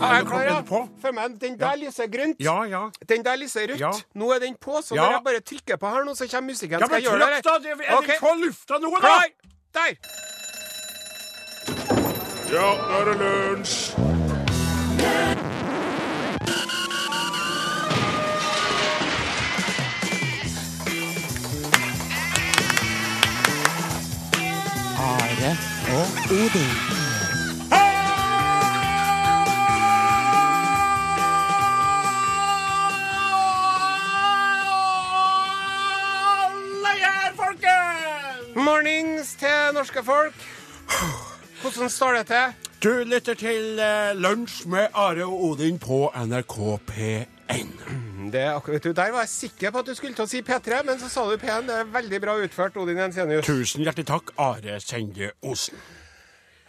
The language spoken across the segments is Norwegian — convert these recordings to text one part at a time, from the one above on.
Ja, jeg er klar, ja. Følg med. Den der lyser grønt. Ja, ja. Den der lyser rødt. Ja. Nå er den på, så Ja. når jeg bare trykker på her nå, så kommer musikken. Ja, Skal men jeg gjøre det? trykk, da! Det- Er okay. det lufta nå, da? Klar! Der! Ja, nå er det lunsj! Are og Odin. Mornings til norske folk. Hvordan står det til? Du lytter til eh, Lunsj med Are og Odin på NRK P1. Det er akkurat, du, Der var jeg sikker på at du skulle til å si P3, men så sa du P1. Det er veldig bra utført, Odin Jensenius. Tusen hjertelig takk, Are Sende Osen.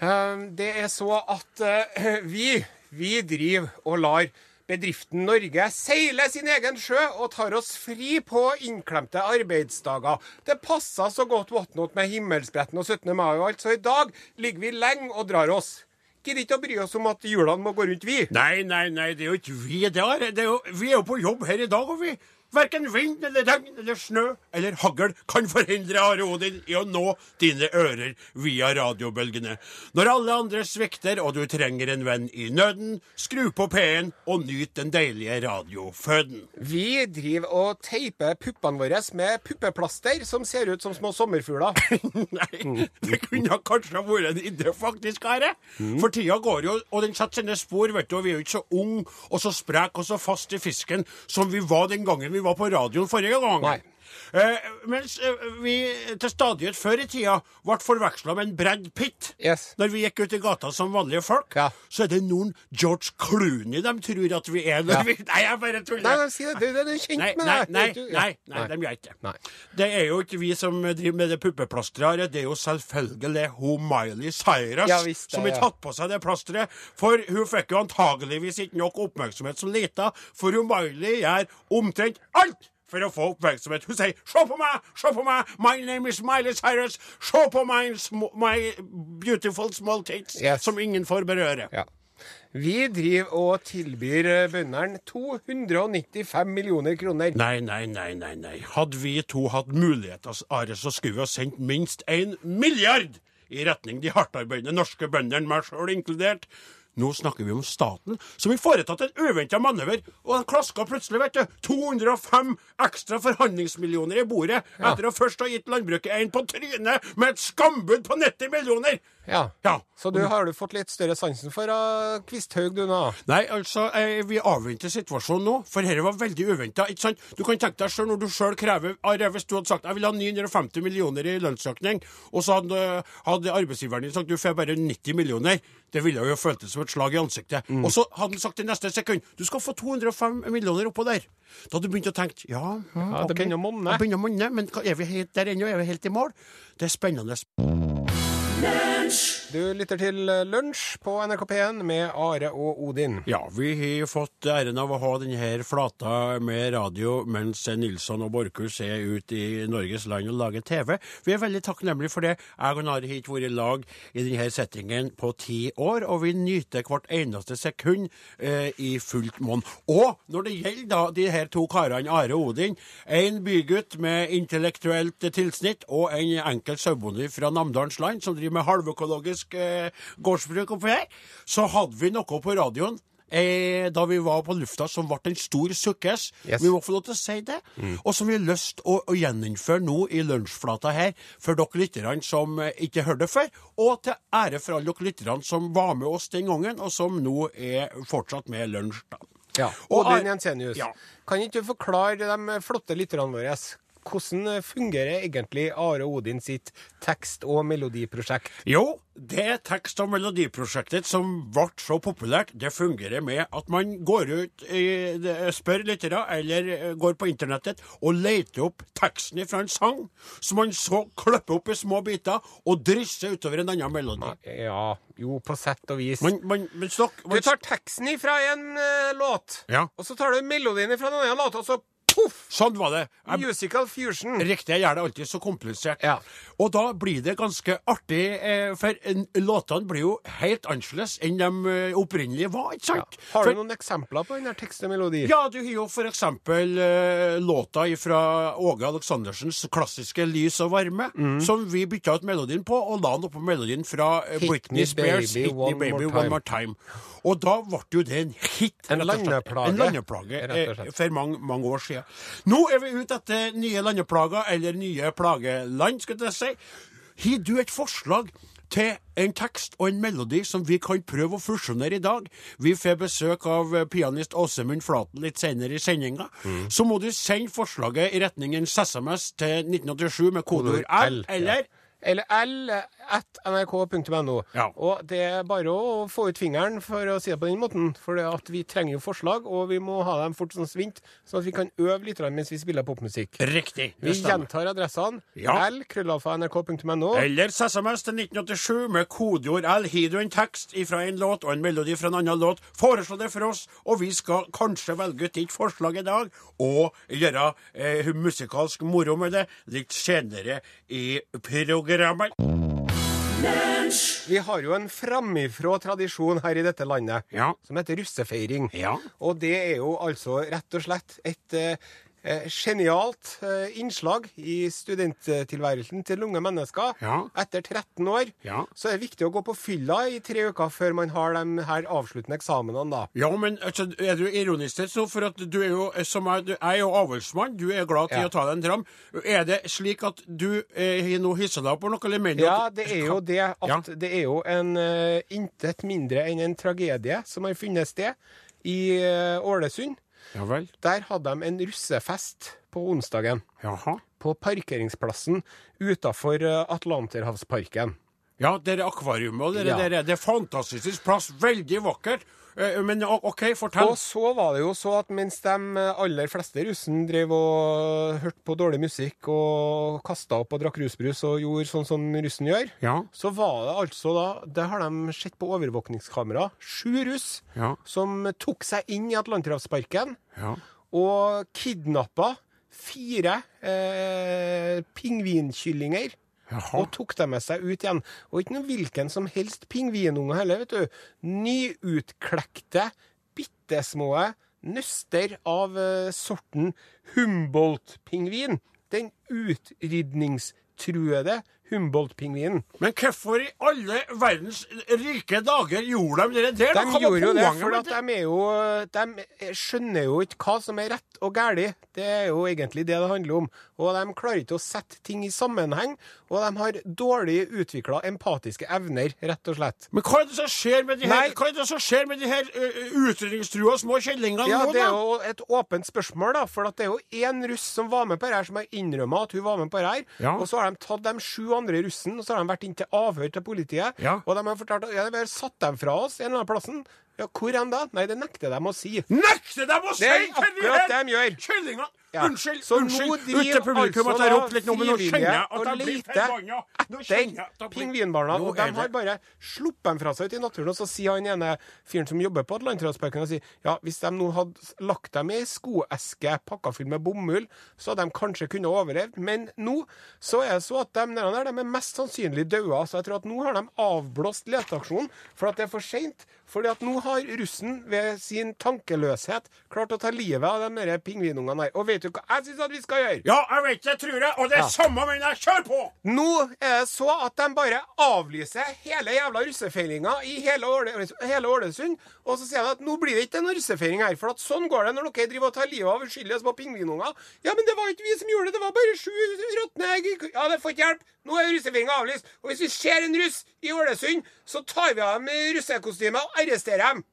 Eh, Det er så at eh, vi, vi driver og lar bedriften Norge seiler sin egen sjø og tar oss fri på innklemte arbeidsdager. Det passer så godt whatnot med himmelspretten og 17. mai og alt, så i dag ligger vi lenge og drar oss. Gidder ikke å bry oss om at hjulene må gå rundt, vi. Nei, nei, nei, det er jo ikke vi er. Er jo, vi er jo på jobb her i dag, og vi Verken vind eller regn eller snø eller hagl kan forhindre Are Odin i å nå dine ører via radiobølgene. Når alle andre svikter og du trenger en venn i nøden, skru på P1 og nyt den deilige radioføden. Vi driver og teiper puppene våre med puppeplaster som ser ut som små sommerfugler. Nei, det kunne kanskje vært en idé, faktisk, Are. For tida går jo, og den setter sine spor, vet du. Og vi er jo ikke så unge og så spreke og så fast i fisken som vi var den gangen vi var på radioen forrige gang. Nei. Eh, mens eh, vi til stadighet før i tida ble forveksla med en Brad Pitt. Yes. Når vi gikk ut i gata som vanlige folk, Ja. så er det noen George Clooney de tror at vi er. Ja. vi, nei, jeg bare tuller. Nei, nei, si det. Du, du er kjent Nei, med nei, det. nei, nei, nei, de gjør ikke det. Det er jo ikke vi som driver med det puppeplasteret, det er jo selvfølgelig hun Miley Cyrus Ja, det, som har tatt på seg det plasteret. For hun fikk jo antageligvis ikke nok oppmerksomhet som lita, for hun Miley gjør omtrent alt for å få oppmerksomhet. Hun sier 'se på meg, se på meg, my name is Miley Cyrus', se på my, my beautiful small tits', Yes. som ingen får berøre. Ja. Vi driver og tilbyr eh, bøndene 295 millioner kroner. Nei, nei, nei, nei, nei. Hadde vi to hatt muligheter, Are, så skulle vi ha sendt minst en milliard i retning de hardtarbeidende norske bøndene, meg sjøl inkludert. Nå snakker vi om staten, som har foretatt en uventa manøver, og han klaska plutselig, vet du, 205 ekstra forhandlingsmillioner i bordet, etter å først ha gitt landbruket en på trynet med et skambud på 90 millioner! Ja. Ja. Så du har du fått litt større sansen for uh, Kvisthaug, du nå? Nei, altså, eh, vi avventer situasjonen nå, for dette var veldig uventa. Du kan tenke deg selv når du sjøl krever Are, Hvis du hadde sagt jeg vil ha 950 millioner i lønnsøkning, og så hadde, hadde arbeidsgiveren din sagt du får bare 90 millioner, det ville jo føltes som et slag i ansiktet. Mm. Og så hadde han sagt i neste sekund du skal få 205 millioner oppå der. Da hadde du begynt å tenke ja, mm, Ja, det okay. begynner å monne. Det begynner å monne, men er vi helt der ennå? Er vi helt i mål? Det er spennende. Du lytter til Lunsj på NRK P1 med Are og Odin. Ja, vi har fått æren av å ha denne flata med radio mens Nilsson og Borchhus er ute i Norges land og lager TV. Vi er veldig takknemlige for det. Jeg og Nari har ikke vært i lag i denne settingen på ti år, og vi nyter hvert eneste sekund eh, i fullt monn. Og når det gjelder da de her to karene, Are og Odin, en bygutt med intellektuelt tilsnitt og en enkel sauebonde fra Namdalens land som driver med halvøkologisk eh, gårdsbruk oppi her, så hadde vi noe på radioen eh, da vi var på lufta som ble en stor sukkes. Yes. Vi må få lov til å si det. Og som vi har lyst å, å gjeninnføre nå i lunsjflata her, for dere lytterne som eh, ikke hørte det før, og til ære for alle dere lytterne som var med oss den gangen, og som nå er fortsatt med lunsj. da. Ja. Og og Are- Jensenius, Ja. kan ikke du forklare de flotte lytterne våre hvordan fungerer egentlig Are Odin sitt tekst- og melodiprosjekt? Jo, det tekst- og melodiprosjektet som ble så populært, det fungerer med at man går ut, spør lyttere, eller eh, går på internettet og leter opp teksten fra en sang, som man så klipper opp i små biter og drysser utover en annen melodi. Ja, jo, på sett og vis. Man, man, men stokk, Du tar teksten ifra en uh, låt, Ja. og så tar du melodien ifra en annen låt, og så poff! Sånn var det. Jeg, Musical fusion. Riktig, jeg gjør det alltid så komplisert. Ja. Og da blir det ganske artig, eh, for en, låtene blir jo helt annerledes enn de eh, opprinnelige var, ikke sant? Har For- du noen eksempler på den der tekst og melodi? Ja, du har jo for eksempel eh, låta fra Åge Aleksandersens klassiske 'Lys og varme', som vi bytta ut melodien på, og la den oppå melodien fra eh, Mm. Hit Britney Spears' baby, 'Hit Me one Baby more One More Time'. Og da ble jo det en hit. En landeplage. En landeplage eh, for mange, mange år siden. Nå er vi ute etter nye landeplager, eller nye plageland, skal jeg si. Har du et forslag til en tekst og en melodi som vi kan prøve å fusjonere i dag? Vi får besøk av eh, pianist Åsemund Flaten litt senere i sendinga. Så må du sende forslaget i retningen SMS til 1987 med kodeord L, eller Eller l at nrk.no. Ja. Og det er bare å få ut fingeren, for å si det på den måten. For det at vi trenger jo forslag, og vi må ha dem fort som svint, sånn at vi kan øve litt mens vi spiller popmusikk. Riktig. Vi gjentar adressene. Ja. L, krøllalfa, nrk.no. Eller SMS til 1987 med kodeord L. Har du en tekst fra en låt og en melodi fra en annen låt, foreslå det for oss, og vi skal kanskje velge ut ditt forslag i dag, og gjøre eh, musikalsk moro med det litt senere i programmet. Vi har jo en framifrå tradisjon her i dette landet Ja. som heter russefeiring. Ja. Og det er jo altså rett og slett et eh, genialt eh, innslag i studenttilværelsen til unge mennesker. Ja. Etter 13 år Ja. så er det viktig å gå på fylla i tre uker før man har de her avsluttende eksamenene, da. Ja, men altså, er du ironisk så? For at du er jo, eh, som jeg, du er jo avholdsmann, du er glad til Ja. å ta deg en dram. Er det slik at du eh, nå hissa deg opp på noe, eller mener du Ja, det er jo det at det er jo en uh, intet mindre enn en tragedie som har funnet sted i eh, Ålesund. Ja vel. Der hadde de en russefest på onsdagen. Jaha. På parkeringsplassen utafor Atlanterhavsparken. Ja, det er akvariumet, og det, Ja. det, er- det er fantastisk plass. Veldig vakkert. Eh, Men OK, fortell. Og så var det jo så at mens de aller fleste russen drev og hørte på dårlig musikk og kasta opp og drakk rusbrus og gjorde sånn som russen gjør, Ja. så var det altså da Det har de sett på overvåkningskamera. Sju russ Ja. som tok seg inn i Atlanterhavsparken Ja. og kidnappa fire eh, pingvinkyllinger. Jaha. Og tok dem med seg ut igjen. Og ikke noe hvilken som helst pingvinunge heller, vet du. Nyutklekte, bittesmå nøster av uh, sorten Humboldt-pingvin. Den utrydningstruede Humboldt-pingvinen. Men hvorfor i alle verdens rike dager gjorde de det der? De gjorde jo det, for at de jo De skjønner jo ikke hva som er rett og galt. Det er jo egentlig det det handler om. Og de klarer ikke å sette ting i sammenheng. Og de har dårlig utvikla empatiske evner, rett og slett. Men hva er det som skjer med de her, hva er det som skjer med de her utrydningstrua små kjellingene Ja, nå, Det er jo et åpent spørsmål, da. For at det er jo én russ som var med på det her, som har innrømma at hun var med på det her. Ja. Og så har de tatt de sju andre russen, og så har de vært inn til avhør til politiet. Ja. Og de har fortalt at ja, de har satt dem fra oss en eller annen plassen. Ja, hvor enn da? Nei, det nekter de å si. Nekter de å si Det er akkurat det de gjør. Kyllingene Ja. Unnskyld, Så nå unnskyld. Ut driver til publikum altså at jeg ropte litt nå, men nå kjenner jeg at jeg blir forbanna. Nå etter pingvinbarna. Og de har bare sluppet dem fra seg ut i naturen. Og så sier han ene fyren som jobber på Atlanterhavsparken, sier ja, hvis de nå hadde lagt dem i ei skoeske pakka full med bomull, så hadde de kanskje kunnet overlevd. Men nå så er det så at de, der, de er mest sannsynlig døde. Så jeg tror at nå har de avblåst leteaksjonen for at det er for seint. Fordi at nå har russen ved sin tankeløshet klart å ta livet av de der pingvinungene der. Og vet du hva jeg syns at vi skal gjøre? Ja, jeg vet det, tror jeg. Og det er Ja. samme, men jeg kjører på! Nå er det så at de bare avlyser hele jævla russefeiringa i hele, Ålesund. Og så sier de at nå blir det ikke noen russefeiring her. For sånn går det når dere driver og tar livet av uskyldige små pingvinunger. Ja, men det var ikke vi som gjorde det, det var bare sju råtne egg. Ja, det får ikke hjelp. Nå er russefeiringa avlyst. Og hvis vi ser en russ i Ålesund, så tar vi av dem russekostymet og arresterer dem.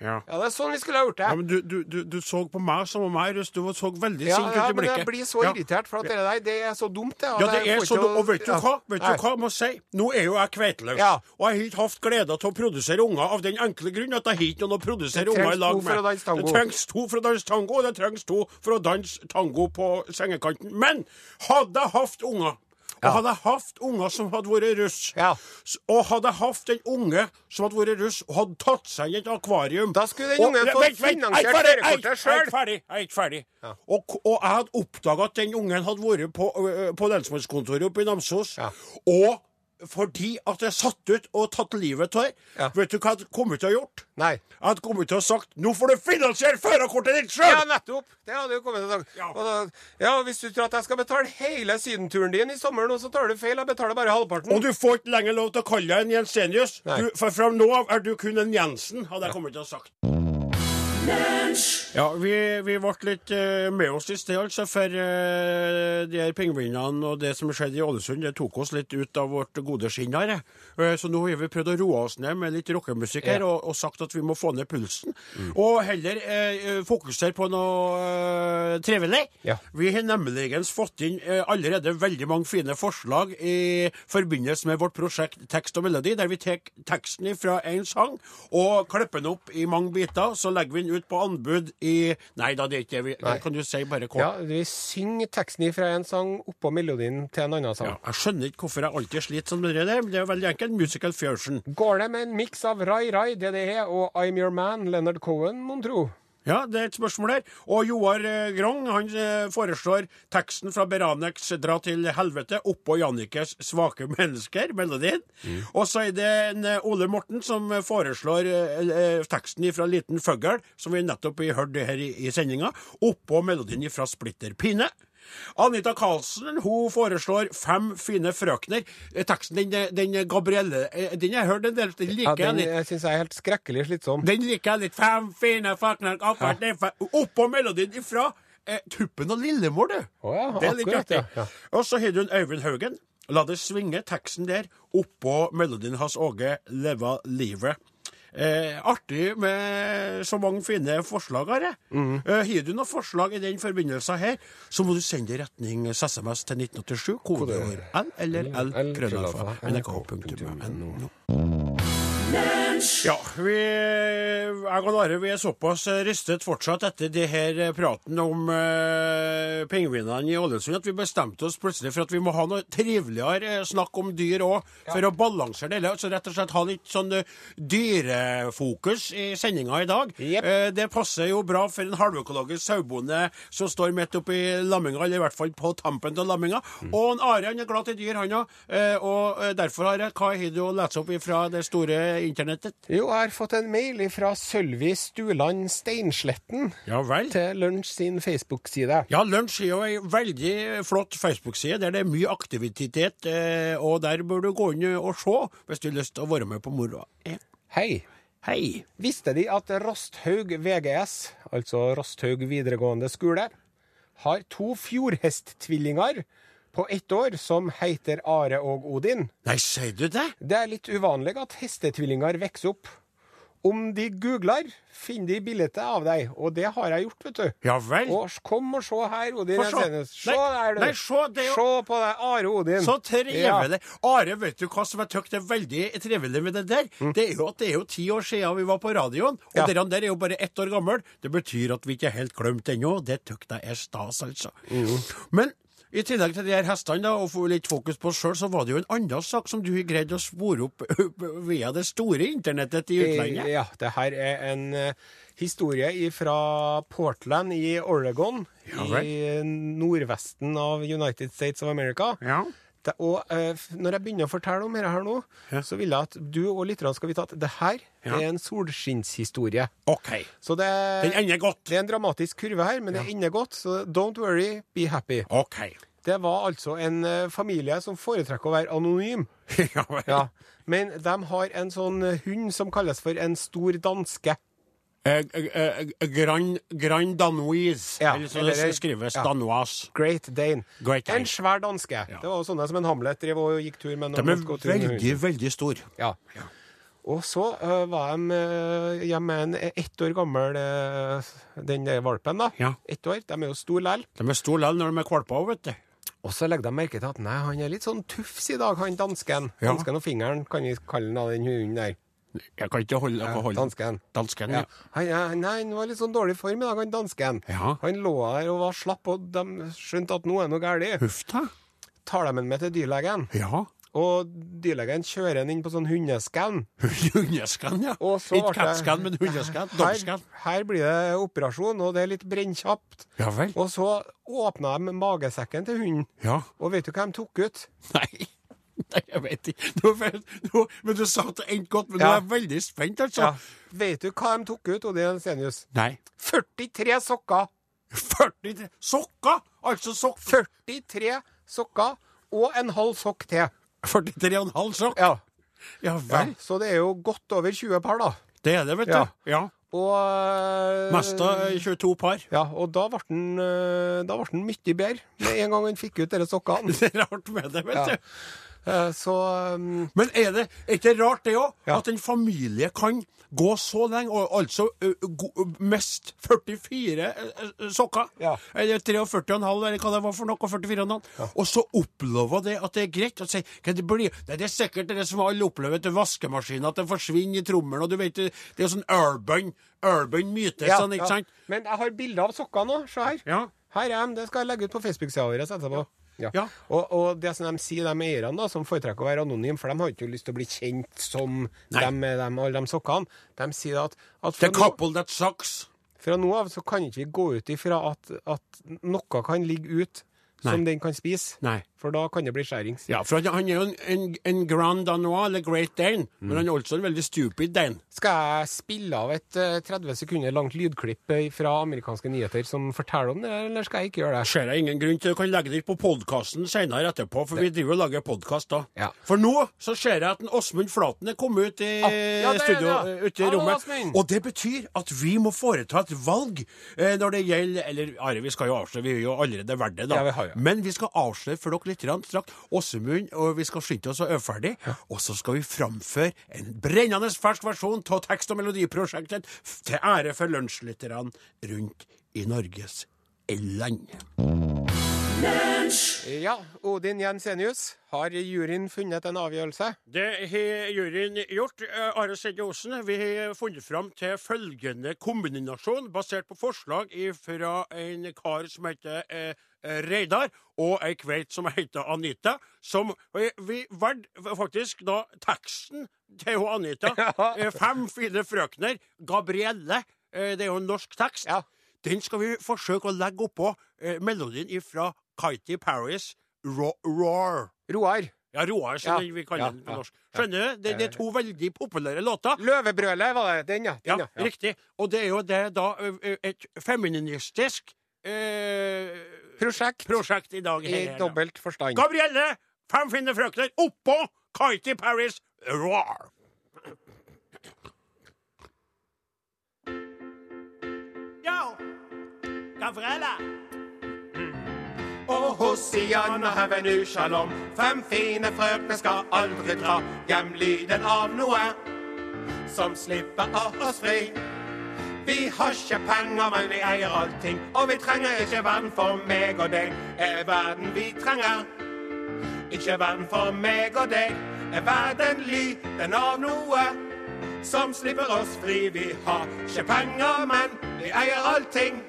Ja. Ja, det er sånn vi skulle ha gjort det. Ja, men du, du, du, du så på meg som om jeg. Du så veldig Ja, sint ja, ut i men jeg blir så irritert, for at det der, det er så dumt, det. Ja, det er så dumt. Og vet du hva Vet du hva jeg må si? Nå er jo jeg kveiteløs. Ja. Og jeg har ikke hatt glede til å produsere unger av den enkle grunn at jeg har ikke noen å produsere unger i lag med. Det trengs to for å danse tango, og det trengs to for å danse tango på sengekanten. Men hadde jeg hatt unger Og hadde jeg hatt unger som hadde vært russ, Ja. og hadde jeg hatt en unge som hadde vært russ og hadde tatt seg i et akvarium Da skulle den ungen fått er finansiert er førerkortet sjøl. Jeg er ikke ferdig. Jeg er ikke ferdig. Og, og jeg hadde oppdaga at den ungen hadde vært på, på lensmannskontoret oppe i Namsos. Ja. Og fordi at jeg satt ut og tatt livet av Ja. vet du hva jeg kommet til å gjort? Nei. Jeg hadde kommet til å sagt 'Nå får du finansiere førerkortet ditt sjøl'! Ja, nettopp! Det hadde jo kommet til å sagt. Ja. Da, ja, hvis du tror at jeg skal betale hele sydenturen din i sommer nå, så tar du feil. Jeg betaler bare halvparten. Og du får ikke lenger lov til å kalle deg en Jensenius. Du, for fra nå av er du kun en Jensen, hadde jeg kommet til å sagt. Ja, vi, vi ble litt eh, med oss i sted, altså, for eh, de her pingvinene og det som skjedde i Ålesund, det tok oss litt ut av vårt gode skinn her. Eh, så nå har vi prøvd å roe oss ned med litt rockemusikk her, og, og sagt at vi må få ned pulsen. Og heller fokusere på noe trivelig. Ja. Vi har nemlig fått inn allerede veldig mange fine forslag i forbindelse med vårt prosjekt Tekst og melodi, der vi tar teksten fra en sang og klipper den opp i mange biter. Så legger vi den ut på anbud i Nei da, det er ikke det. vi- Nei. Kan du si bare kort? Ja, vi synger teksten fra en sang oppå melodien til en annen sang. Ja, jeg skjønner ikke hvorfor jeg alltid sliter sånn med det der, men det er jo veldig enkelt. Musical fusion. Går det med en miks av Rai Rai, DDE og I'm Your Man, Leonard Cohen, mon tro? Ja, det er et spørsmål der. Og Joar eh, Grong han eh, foreslår teksten fra Beranex 'Dra til helvete' oppå Jannikes 'Svake mennesker', melodien. Og så er det en eh, Ole Morten som foreslår eh, teksten fra 'Liten føggel', som vi nettopp har hørt her i, i sendinga, oppå melodien fra 'Splitter pinne'. Anita Karlsen hun foreslår 'Fem fine frøkner'. Eh, Teksten, den, den Gabrielle, eh, den har jeg hørt en del, den Ja, liker jeg den litt. jeg syns jeg er helt skrekkelig slitsom. Den liker jeg litt. Fem fine frøkner. Oppå melodien ifra eh, Tuppen og Lillemor, du. Oh, ja, det er litt artig. ja, ja. Og så har du en Øyvind Haugen. La det svinge teksten der oppå melodien hans Åge 'Leva livet'. Eh, artig med så mange fine forslag jeg. Mhm. Eh, Har du noen forslag i den forbindelse her, så må du sende det i retning SMS til 1987, kodeord L eller L, krøllalfa, nrk.no. Ja, vi, jeg og Are vi er såpass rystet fortsatt etter det her praten om eh, pingvinene i Ålesund at vi bestemte oss plutselig for at vi må ha noe triveligere eh, snakk om dyr òg, for å balansere det hele. Altså rett og slett ha litt sånn eh, dyrefokus i sendinga i dag. Yep. Eh, det passer jo bra for en halvøkologisk sauebonde som står midt oppi lamminga, eller i hvert fall på tampen av lamminga. Og en Are han er glad til dyr, han òg. og eh, derfor har jeg hva har du å lese opp fra det store internettet? Jo, jeg har fått en mail fra Sølvi Stuland Steinsletten Ja til Lunsj sin Facebook-side. Ja, Lunsj er jo ei veldig flott Facebook-side der det er mye aktivitet, eh, og der bør du gå inn og se hvis du har lyst til å være med på moroa. Hei. Hei. Visste De at Rosthaug VGS, altså Rosthaug videregående skole, har to fjordhesttvillinger på ett år som heter Are og Odin? Nei, sier du det? Det er litt uvanlig at hestetvillinger vokser opp. Om de googler, finner de bildet av deg, og det har jeg gjort, vet du. Ja vel. Og kom og se her, Odin se. Se der, du. nei, se, det jo- Se på deg, Are Odin. Så trivelig. Are, vet du hva som jeg syns er veldig trivelig med det der? Det er jo at det er jo ti år siden vi var på radioen, og Ja. dere der er jo bare ett år gammel. Det betyr at vi ikke er helt glemt ennå. Det syns jeg er stas, altså. Men i tillegg til de her hestene, da, og få litt fokus på oss sjøl, så var det jo en annen sak som du har greid å spore opp via det store internettet i utlandet. Ja, det her er en eh, historie fra Portland i Oregon, Ja i nordvesten av United States of America. Ja. Det, og eh, når jeg begynner å fortelle om dette her nå, Ja. så vil jeg at du og lytterne skal vite at det her Ja. er en solskinnshistorie. OK. Så det, Den ender godt. det er en dramatisk kurve her, men det ender godt, så don't worry, be happy. OK. Det var altså en uh, familie som foretrekker å være anonym. ja Men de har en sånn hund som kalles for en stor danske. Eh, eh, eh, Grand, Grand Danoise. Ja, eller så det skrives ja. Danoise. Great Dane. Great Dane. En svær danske. Det var sånne som en Hamlet drev og gikk tur med. De er veldig, veldig store. Ja. Og så uh, var de uh, hjemme med en ett år gammel uh, den valpen, da. Ja. Ett år. De er jo store lell. De er store likevel når de er valper òg, vet du. Og så legger de merke til at nei, han er litt sånn tufs i dag, han dansken. Ja. Dansken og fingeren kan vi kalle den den hunden der. Jeg kan ikke holde, Ja, holde dansken. Dansken, Ja. ja. Han, ja, nei, han var litt sånn dårlig form i dag, han dansken. Ja. Han lå der og var slapp, og de skjønte at nå er noe galt. Huff da. tar de med til dyrlegen. Ja. Og dyrlegen kjører han inn på sånn hundeskann. Hundeskann, ja. Ikke kattskann, men hundeskann. Her, her blir det operasjon, og det er litt brennkjapt. Ja vel. Og så åpna de magesekken til hunden, Ja. og vet du hva de tok ut? Nei. Jeg vet ikke. Nå, men du sa at det endte godt, men nå er jeg veldig spent, altså. Vet du hva de tok ut, Odin Senius? Nei. 43 sokker! 43 sokker! Altså sokk 43 sokker og en halv sokk til. 43,5 sokk? Ja. Ja ja. vel. Så det er jo godt over 20 par, da. Det er det, vet Ja. du. Ja. Og Mesta eh, 22 par. Ja, og da ble den, øh, da ble den mye bedre med en gang han fikk ut disse sokkene. Det er rart med det, vet Ja. du. Eh, Så um, Men er det ikke rart, det òg? Ja. At en familie kan gå så lenge, og altså go, mest 44 ø, ø, sokker. Ja. Eller 43,5, eller hva det var for noe. 44,5. Og så opplever det at det er greit. å si, det, blir, det er sikkert det som alle opplever til vaskemaskinen, at det forsvinner i trommelen. Og du vet, det er sånn urban, urban myte, ja, sånn, ikke ja. sant? Men jeg har bilder av sokkene nå. Se her. Ja. Her er de. Det skal jeg legge ut på Facebook-sida vår etterpå. Ja. Ja. Og, og det som de sier, de eierne da, som foretrekker å være anonyme, for de har ikke lyst til å bli kjent som dem med dem, alle de sokkene, de sier at, at The couple that sucks. fra nå av så kan ikke vi gå ut ifra at, at noe kan ligge ut som Nei. den kan spise. Nei. For da kan det bli skjærings. Ja, for han, er jo en, en, en grand danois, eller great dane, men han er også en veldig stupid dane. Skal jeg spille av et eh, 30 sekunder langt lydklipp eh, fra amerikanske nyheter som forteller om det, eller skal jeg ikke gjøre det? ser jeg ingen grunn til Du kan legge det på podkasten senere etterpå, for vi driver og lager podkast da. Ja. For nå så ser jeg at en Åsmund Flaten er kommet ut i Ah, ja, studio, det, ja. eh, ute i Hallo, rommet. Åsmund. Og det betyr at vi må foreta et valg eh, når det gjelder Eller Are, vi skal jo avsløre, vi er jo allerede verdt det, da. Ja, vi har. Men vi skal avsløre for dere litt strakt Åsemund, og vi skal skynde oss å øve ferdig. Og så skal vi framføre en brennende fersk versjon av tekst- og melodiprosjektet til ære for lunsjlytterne rundt i Norges land. Ja, Odin Jensenius, har juryen funnet en avgjørelse? Det har juryen gjort. Eh, Are Sedje Osen, vi har funnet fram til følgende kombinasjon, basert på forslag fra en kar som heter eh, Reidar, og ei kveit som heter Anita. Som eh, vi valgte faktisk da teksten til hun Anita. Ja. Fem fine frøkner. Gabrielle. Eh, det er jo en norsk tekst. Ja. Den skal vi forsøke å legge oppå eh, melodien fra Katy Paris' Ro Roar. Roar. Ja, Roar, som Ja, vi kaller ja, den på norsk. Skjønner du? Det, det er to veldig populære låter. Løvebrølet var det. Den, ja. Den, ja. riktig. Og det er jo det da et feministisk eh, Prosjekt prosjekt i dag. i dobbelt forstand. Gabrielle, fem fine frøkner, oppå Katy Paris Roar. Ja, Gabrielle. Og Hosianna Hevenu Shalom, fem fine frøkner skal aldri dra hjem lyden av noe som slipper oss fri. Vi har ikke penger, men vi eier allting, og vi trenger ikke verden for meg og deg, er verden vi trenger. Ikke verden for meg og deg, er verden lyden av noe som slipper oss fri. Vi har ikke penger, men vi eier allting.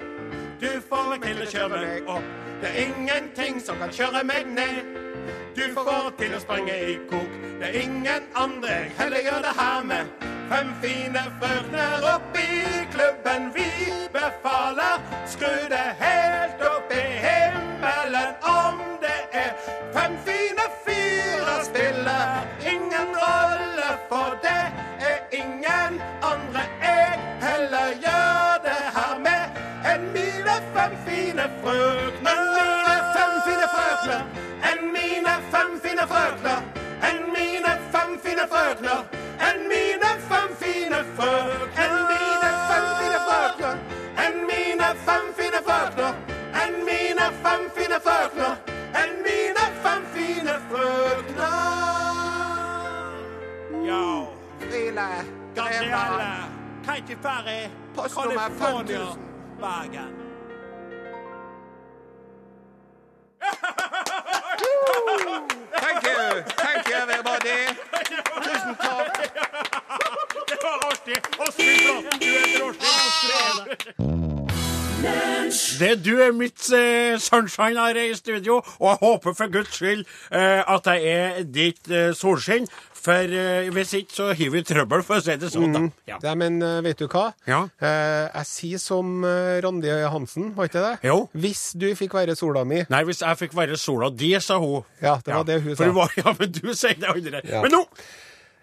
Du får meg til å kjøre meg opp. Det er ingenting som kan kjøre meg ned. Du får til å sprenge i kok. Det er ingen andre jeg heller gjør det her med. Fem fine frøkner opp i klubben vi befaler. Skru det helt opp i himmelen om det er fem fine fyrer spiller. Ingen rolle, for det er ingen andre jeg heller gjør det her med enn mine fem fine frøkner. Mine fem fine frøkner. Enn mine fem fine frøkner. Enn mine fem fine frøkner. Enn mine Enn mine fem fine frøkner. Enn mine fem fine frøkner. Enn mine fem fine frøkner. Enn mine fem fine frøkner. Ja, Frile. Gabrielle, Katy Ferry. Postnummer California, 5000. Bergen. Du er Du er mitt eh, sunshine her i studio, og jeg håper for guds skyld eh, at jeg er ditt eh, solskinn. For eh, hvis ikke, så har vi trøbbel, for å si det sånn. da. Ja. Nei, men eh, vet du hva? Ja. Eh, jeg sier som eh, Randi Hansen, var ikke det? Jo. Hvis du fikk være sola mi. Nei, hvis jeg fikk være sola di, sa hun. Ja, det var det hun for sa. Hun var, ja, men du sier det andre. Ja. Men nå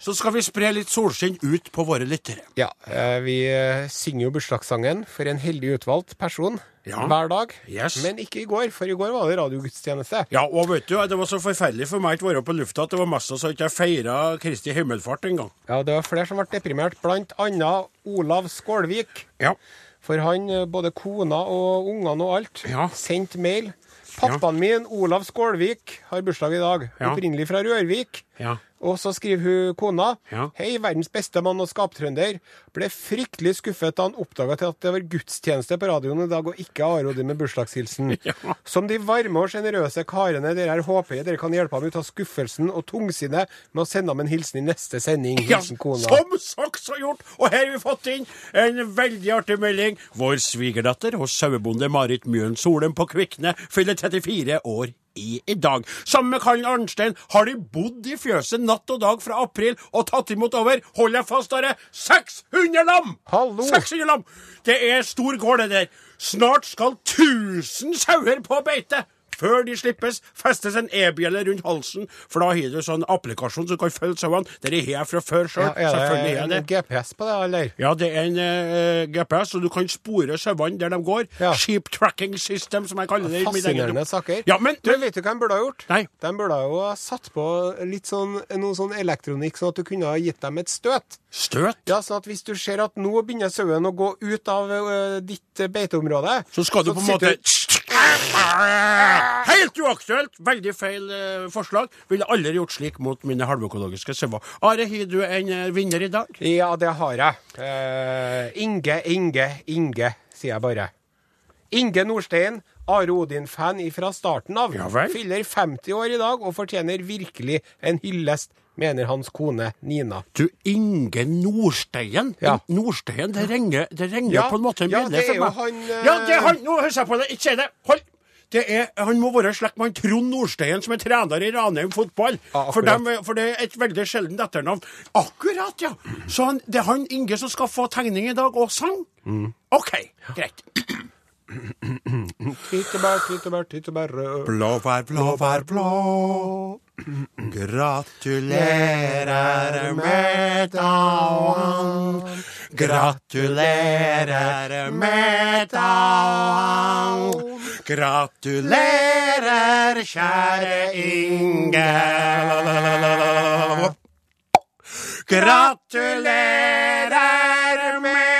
så skal vi spre litt solskinn ut på våre lyttere. Ja, eh, vi eh, synger jo bursdagssangen for en heldig utvalgt person Ja. hver dag. Yes. Men ikke i går, for i går var det radiogudstjeneste. Ja, og vet du, det var så forferdelig for meg å være på lufta at det var mest så ikke jeg feira Kristi himmelfart engang. Ja, det var flere som ble deprimert, blant annet Olav Skålvik. Ja. For han, eh, både kona og ungene og alt, Ja. sendte mail. Pappaen min, Olav Skålvik, har bursdag i dag. Opprinnelig fra Rørvik. Ja. Og så skriver hun kona Ja. Hei, verdens beste mann og skaptrønder. Ble fryktelig skuffet da han oppdaga at det var gudstjeneste på radioen i dag, og ikke Arodi med bursdagshilsen. Ja. Som de varme og sjenerøse karene dere er, håper jeg dere kan hjelpe ham ut av skuffelsen og tungsinnet med å sende ham en hilsen i neste sending. Ja, Hilsen kona. som sagt så gjort! Og her har vi fått inn en veldig artig melding. Vår svigerdatter og sauebonde Marit Mjøen Solem på Kvikne fyller 34 år i, i dag. Sammen med Karl Arnstein har de bodd i fjøset natt og dag fra april og tatt imot over, hold deg fast, Are, 600 lam! Hallo! 600 lam! Det er stor gård, det der. Snart skal 1000 sauer på beite. Før de slippes, festes en e-bjelle rundt halsen, for da har du sånn applikasjon som kan følge sauene. Det har jeg fra før sjøl. Ja, er Selvfølgelig det er en det. GPS på det, eller? Ja, det er en uh, GPS, og du kan spore sauene der de går. Ja. Sheep tracking system, som jeg kaller det. Fascinerende saker. Ja, men, Du, vet du hva de burde ha gjort? Nei. De burde jo ha satt på litt sånn, noe sånn elektronikk, sånn at du kunne ha gitt dem et støt. Støt? Ja, sånn at hvis du ser at nå begynner sauen å gå ut av uh, ditt beiteområde Så skal du på en måte Helt uaktuelt! Veldig feil eh, forslag. Ville aldri gjort slik mot mine halvøkologiske sauer. Are, har du en eh, vinner i dag? Ja, det har jeg. Eh, Inge, Inge, Inge, sier jeg bare. Inge Nordstein, Are Odin-fan fra starten av. Ja. Fyller 50 år i dag og fortjener virkelig en hyllest, mener hans kone Nina. Du, Inge Nordsteien? Ja. Nordsteien, det ringer, det ringer Ja, på en måte en ja, bjelle for meg. han, uh... Ja, det er han! Nå hører jeg på det. Ikke si det. Hold! Det er, han må være slekt med Trond Nordsteien, som er trener i Ranheim fotball. Ja, for, dem, for det er et veldig sjeldent etternavn. Akkurat, ja! Så han, det er han Inge som skal få tegning i dag, og sang? Mm. OK, greit. Tyttebær, tyttebær, tyttebær rød. Blåbær, blåbær, blå. Gratulerer med dagen. Gratulerer med dagen. Gratulerer, kjære Inge. Gratulerer med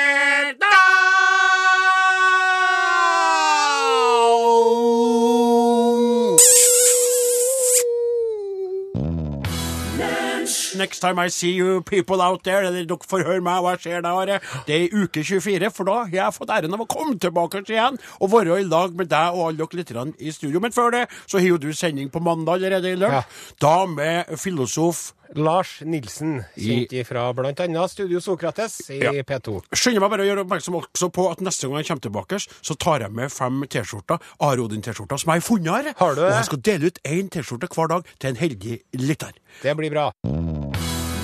Next time I see you people out there, eller dere får høre meg hva skjer da, Det er i uke 24, for da har jeg fått æren av å komme tilbake igjen og være i lag med deg og alle dere lytterne i studio. Men før det så har jo du sending på mandag allerede i lunsj. Ja. Da med filosof Lars Nilsen, kjent fra annet Studio Sokrates i Ja. P2. Skynder meg bare å gjøre oppmerksom også på at neste gang jeg kommer tilbake, så tar jeg med fem T-skjorter, Are Odin-T-skjorter, som jeg har funnet her. Har du det? Og jeg skal dele ut én T-skjorte hver dag til en heldig lytter. Det blir bra.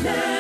Thursday.